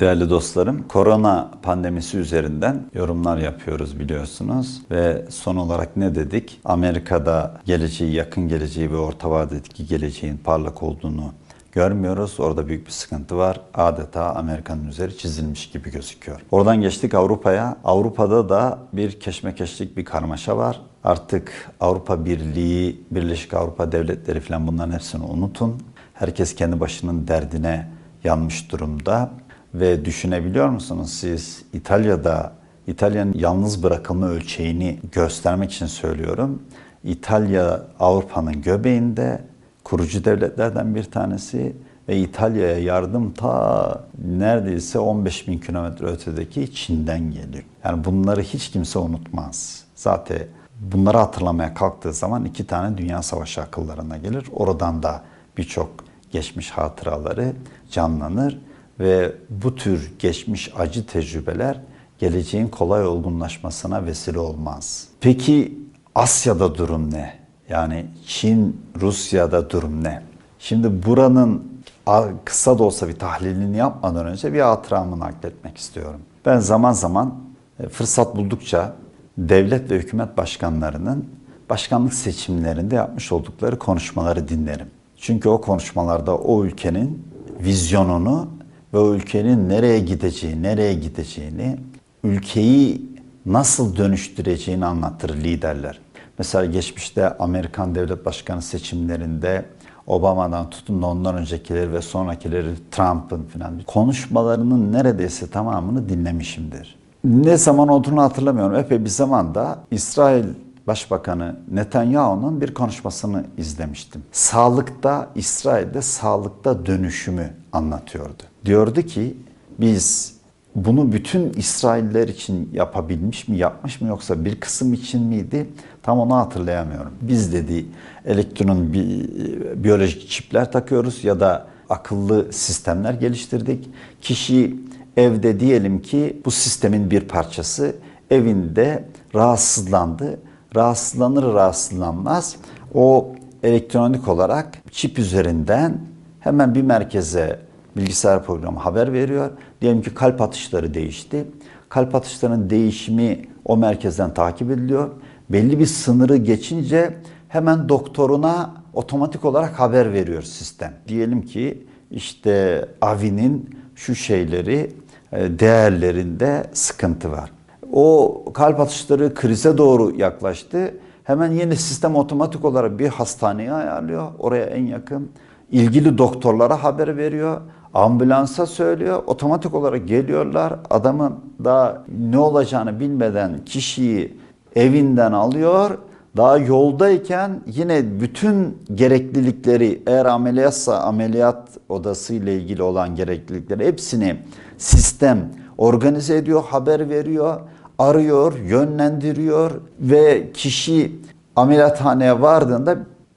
Değerli dostlarım, korona pandemisi üzerinden yorumlar yapıyoruz biliyorsunuz. Ve son olarak ne dedik? Amerika'da geleceği, yakın geleceği ve orta vadedeki geleceğin parlak olduğunu görmüyoruz. Orada büyük bir sıkıntı var. Adeta Amerika'nın üzeri çizilmiş gibi gözüküyor. Oradan geçtik Avrupa'ya. Avrupa'da da bir keşmekeşlik bir karmaşa var. Artık Avrupa Birliği, Birleşik Avrupa Devletleri falan bunların hepsini unutun. Herkes kendi başının derdine yanmış durumda. Ve düşünebiliyor musunuz siz İtalya'da İtalya'nın yalnız bırakılma ölçeğini göstermek için söylüyorum. İtalya Avrupa'nın göbeğinde kurucu devletlerden bir tanesi ve İtalya'ya yardım ta neredeyse 15 bin kilometre ötedeki Çin'den geliyor. Yani bunları hiç kimse unutmaz. Zaten bunları hatırlamaya kalktığı zaman iki tane dünya savaşı akıllarına gelir. Oradan da birçok geçmiş hatıraları canlanır ve bu tür geçmiş acı tecrübeler geleceğin kolay olgunlaşmasına vesile olmaz. Peki Asya'da durum ne? Yani Çin, Rusya'da durum ne? Şimdi buranın kısa da olsa bir tahlilini yapmadan önce bir hatıramı nakletmek istiyorum. Ben zaman zaman e, fırsat buldukça devlet ve hükümet başkanlarının başkanlık seçimlerinde yapmış oldukları konuşmaları dinlerim. Çünkü o konuşmalarda o ülkenin vizyonunu ve o ülkenin nereye gideceği, nereye gideceğini, ülkeyi nasıl dönüştüreceğini anlatır liderler. Mesela geçmişte Amerikan devlet başkanı seçimlerinde Obama'dan tutun da ondan öncekileri ve sonrakileri Trump'ın falan konuşmalarının neredeyse tamamını dinlemişimdir. Ne zaman olduğunu hatırlamıyorum. Epey bir zamanda İsrail Başbakanı Netanyahu'nun bir konuşmasını izlemiştim. Sağlıkta, İsrail'de sağlıkta dönüşümü anlatıyordu. Diyordu ki biz bunu bütün İsrailler için yapabilmiş mi, yapmış mı yoksa bir kısım için miydi? Tam onu hatırlayamıyorum. Biz dedi elektron bi biyolojik çipler takıyoruz ya da akıllı sistemler geliştirdik. Kişi evde diyelim ki bu sistemin bir parçası evinde rahatsızlandı. Rahatsızlanır rahatsızlanmaz o elektronik olarak çip üzerinden hemen bir merkeze bilgisayar programı haber veriyor. Diyelim ki kalp atışları değişti. Kalp atışlarının değişimi o merkezden takip ediliyor. Belli bir sınırı geçince hemen doktoruna otomatik olarak haber veriyor sistem. Diyelim ki işte Avi'nin şu şeyleri e, değerlerinde sıkıntı var. O kalp atışları krize doğru yaklaştı. Hemen yeni sistem otomatik olarak bir hastaneye ayarlıyor. Oraya en yakın ilgili doktorlara haber veriyor. Ambulansa söylüyor. Otomatik olarak geliyorlar. Adamın daha ne olacağını bilmeden kişiyi evinden alıyor. Daha yoldayken yine bütün gereklilikleri eğer ameliyatsa ameliyat odası ile ilgili olan gereklilikleri hepsini sistem organize ediyor, haber veriyor, arıyor, yönlendiriyor ve kişi ameliyathaneye vardığında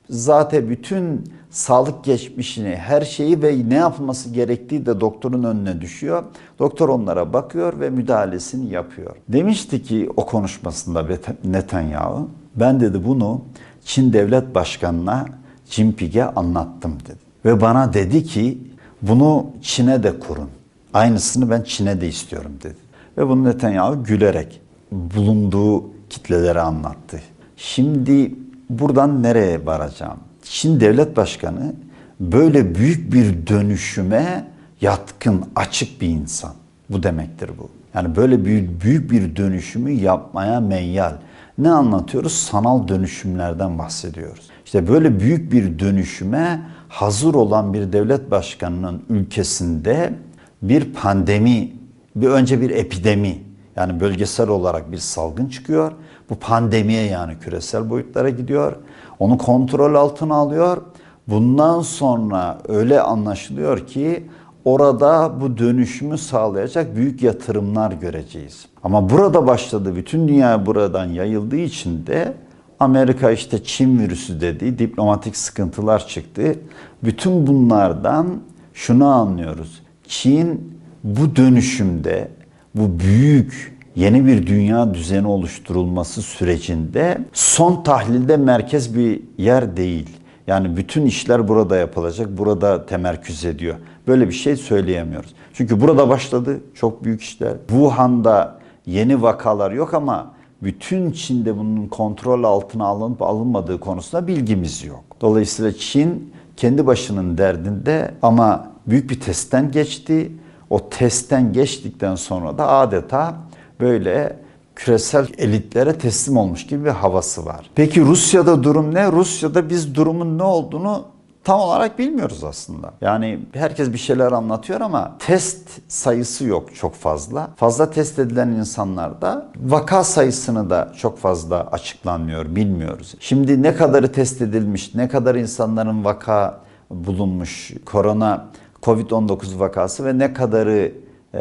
zaten bütün sağlık geçmişini, her şeyi ve ne yapılması gerektiği de doktorun önüne düşüyor. Doktor onlara bakıyor ve müdahalesini yapıyor. Demişti ki o konuşmasında Netanyahu, ben dedi bunu Çin Devlet Başkanı'na Jinping'e anlattım dedi. Ve bana dedi ki bunu Çin'e de kurun. Aynısını ben Çin'e de istiyorum dedi. Ve bunu Netanyahu gülerek bulunduğu kitlelere anlattı. Şimdi buradan nereye varacağım? Çin devlet başkanı böyle büyük bir dönüşüme yatkın, açık bir insan. Bu demektir bu. Yani böyle büyük, büyük bir dönüşümü yapmaya meyyal. Ne anlatıyoruz? Sanal dönüşümlerden bahsediyoruz. İşte böyle büyük bir dönüşüme hazır olan bir devlet başkanının ülkesinde bir pandemi, bir önce bir epidemi yani bölgesel olarak bir salgın çıkıyor. Bu pandemiye yani küresel boyutlara gidiyor. Onu kontrol altına alıyor. Bundan sonra öyle anlaşılıyor ki orada bu dönüşümü sağlayacak büyük yatırımlar göreceğiz. Ama burada başladı, bütün dünya buradan yayıldığı için de Amerika işte Çin virüsü dedi, diplomatik sıkıntılar çıktı. Bütün bunlardan şunu anlıyoruz. Çin bu dönüşümde, bu büyük yeni bir dünya düzeni oluşturulması sürecinde son tahlilde merkez bir yer değil. Yani bütün işler burada yapılacak, burada temerküz ediyor. Böyle bir şey söyleyemiyoruz. Çünkü burada başladı çok büyük işler. Wuhan'da yeni vakalar yok ama bütün Çin'de bunun kontrol altına alınıp alınmadığı konusunda bilgimiz yok. Dolayısıyla Çin kendi başının derdinde ama büyük bir testten geçti. O testten geçtikten sonra da adeta böyle küresel elitlere teslim olmuş gibi bir havası var. Peki Rusya'da durum ne? Rusya'da biz durumun ne olduğunu tam olarak bilmiyoruz aslında. Yani herkes bir şeyler anlatıyor ama test sayısı yok çok fazla. Fazla test edilen insanlarda vaka sayısını da çok fazla açıklanmıyor, bilmiyoruz. Şimdi ne kadarı test edilmiş, ne kadar insanların vaka bulunmuş, korona, Covid-19 vakası ve ne kadarı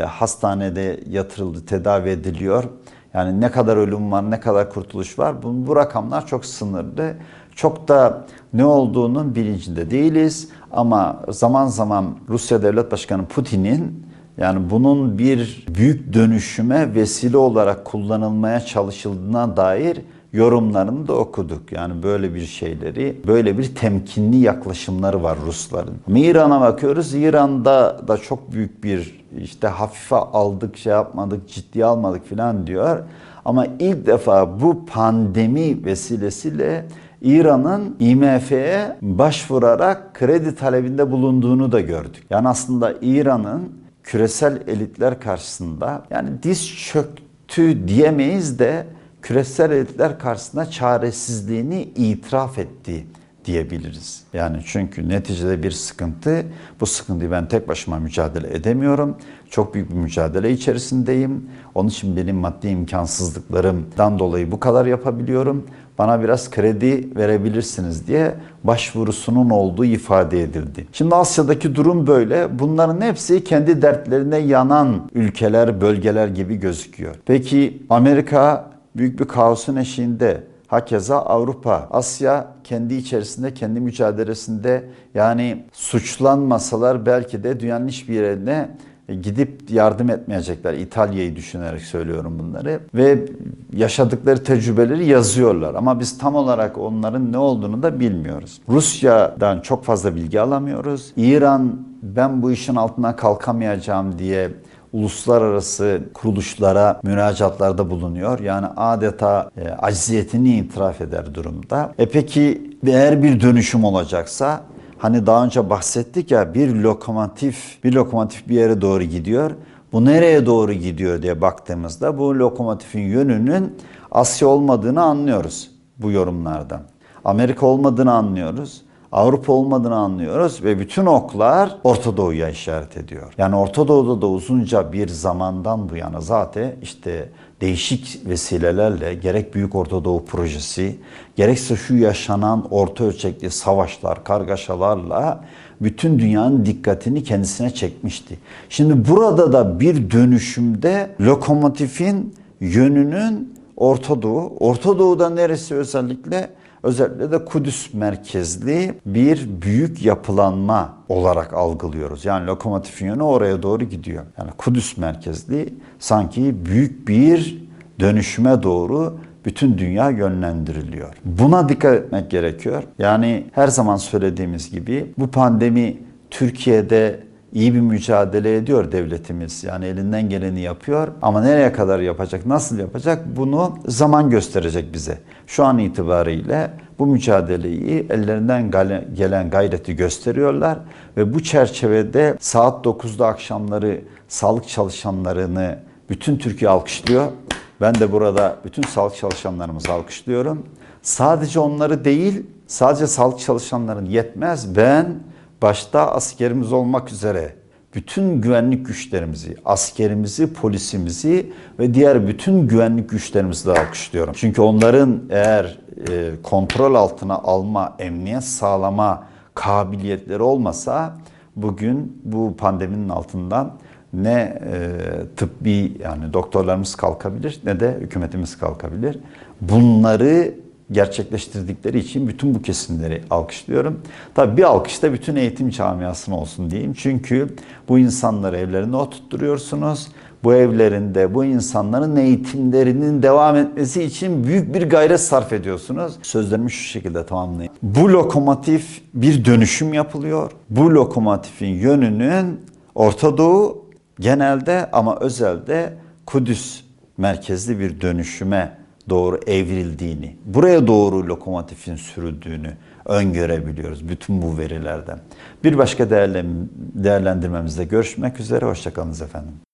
hastanede yatırıldı, tedavi ediliyor. Yani ne kadar ölüm var, ne kadar kurtuluş var. Bu, bu rakamlar çok sınırlı. Çok da ne olduğunun bilincinde değiliz. Ama zaman zaman Rusya Devlet Başkanı Putin'in yani bunun bir büyük dönüşüme vesile olarak kullanılmaya çalışıldığına dair yorumlarını da okuduk. Yani böyle bir şeyleri, böyle bir temkinli yaklaşımları var Rusların. Ama İran'a bakıyoruz. İran'da da çok büyük bir işte hafife aldık, şey yapmadık, ciddiye almadık falan diyor. Ama ilk defa bu pandemi vesilesiyle İran'ın IMF'ye başvurarak kredi talebinde bulunduğunu da gördük. Yani aslında İran'ın küresel elitler karşısında yani diz çöktü diyemeyiz de küresel elitler karşısında çaresizliğini itiraf etti diyebiliriz. Yani çünkü neticede bir sıkıntı, bu sıkıntıyı ben tek başıma mücadele edemiyorum. Çok büyük bir mücadele içerisindeyim. Onun için benim maddi imkansızlıklarımdan dolayı bu kadar yapabiliyorum. Bana biraz kredi verebilirsiniz diye başvurusunun olduğu ifade edildi. Şimdi Asya'daki durum böyle. Bunların hepsi kendi dertlerine yanan ülkeler, bölgeler gibi gözüküyor. Peki Amerika büyük bir kaosun eşiğinde. Hakeza Avrupa, Asya kendi içerisinde, kendi mücadelesinde yani suçlanmasalar belki de dünyanın hiçbir yerine gidip yardım etmeyecekler. İtalya'yı düşünerek söylüyorum bunları. Ve yaşadıkları tecrübeleri yazıyorlar. Ama biz tam olarak onların ne olduğunu da bilmiyoruz. Rusya'dan çok fazla bilgi alamıyoruz. İran ben bu işin altına kalkamayacağım diye uluslararası kuruluşlara müracaatlarda bulunuyor. Yani adeta e, acziyetini itiraf eder durumda. E peki eğer bir dönüşüm olacaksa hani daha önce bahsettik ya bir lokomotif bir lokomotif bir yere doğru gidiyor. Bu nereye doğru gidiyor diye baktığımızda bu lokomotifin yönünün Asya olmadığını anlıyoruz bu yorumlardan. Amerika olmadığını anlıyoruz. Avrupa olmadığını anlıyoruz ve bütün oklar Orta Doğu'ya işaret ediyor. Yani Orta Doğu'da da uzunca bir zamandan bu yana zaten işte değişik vesilelerle gerek Büyük Orta Doğu projesi, gerekse şu yaşanan orta ölçekli savaşlar, kargaşalarla bütün dünyanın dikkatini kendisine çekmişti. Şimdi burada da bir dönüşümde lokomotifin yönünün Orta Doğu, Orta Doğu'da neresi özellikle? Özellikle de Kudüs merkezli bir büyük yapılanma olarak algılıyoruz. Yani lokomotifin yönü oraya doğru gidiyor. Yani Kudüs merkezli sanki büyük bir dönüşüme doğru bütün dünya yönlendiriliyor. Buna dikkat etmek gerekiyor. Yani her zaman söylediğimiz gibi bu pandemi Türkiye'de iyi bir mücadele ediyor devletimiz. Yani elinden geleni yapıyor ama nereye kadar yapacak, nasıl yapacak bunu zaman gösterecek bize. Şu an itibariyle bu mücadeleyi ellerinden gelen gayreti gösteriyorlar ve bu çerçevede saat 9'da akşamları sağlık çalışanlarını bütün Türkiye alkışlıyor. Ben de burada bütün sağlık çalışanlarımızı alkışlıyorum. Sadece onları değil, sadece sağlık çalışanların yetmez. Ben başta askerimiz olmak üzere bütün güvenlik güçlerimizi, askerimizi, polisimizi ve diğer bütün güvenlik güçlerimizi de alkışlıyorum. Çünkü onların eğer e, kontrol altına alma, emniyet sağlama kabiliyetleri olmasa bugün bu pandeminin altından ne e, tıbbi yani doktorlarımız kalkabilir ne de hükümetimiz kalkabilir. Bunları gerçekleştirdikleri için bütün bu kesimleri alkışlıyorum. Tabii bir alkış da bütün eğitim camiasına olsun diyeyim. Çünkü bu insanları evlerine oturtturuyorsunuz. bu evlerinde bu insanların eğitimlerinin devam etmesi için büyük bir gayret sarf ediyorsunuz. Sözlerimi şu şekilde tamamlayayım. Bu lokomotif bir dönüşüm yapılıyor. Bu lokomotifin yönünün Orta Doğu genelde ama özelde Kudüs merkezli bir dönüşüme doğru evrildiğini, buraya doğru lokomotifin sürüldüğünü öngörebiliyoruz bütün bu verilerden. Bir başka değerlen- değerlendirmemizde görüşmek üzere. Hoşçakalınız efendim.